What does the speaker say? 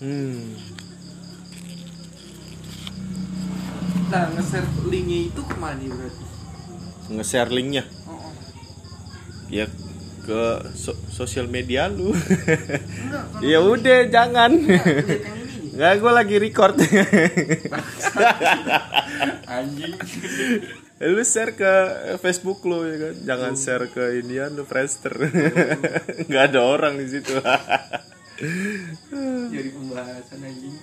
Hmm. Nah, nge-share linknya itu ke mana berarti? Nge-share linknya. Oh, oh. Ya ke so- sosial media lu. Enggak, ya udah jangan. lihat yang ini. Nggak, gue lagi record. Anjing. lu share ke Facebook lu ya kan. Jangan share ke inian lu Friendster. Nggak ada orang di situ. Jadi pembahasan anjing.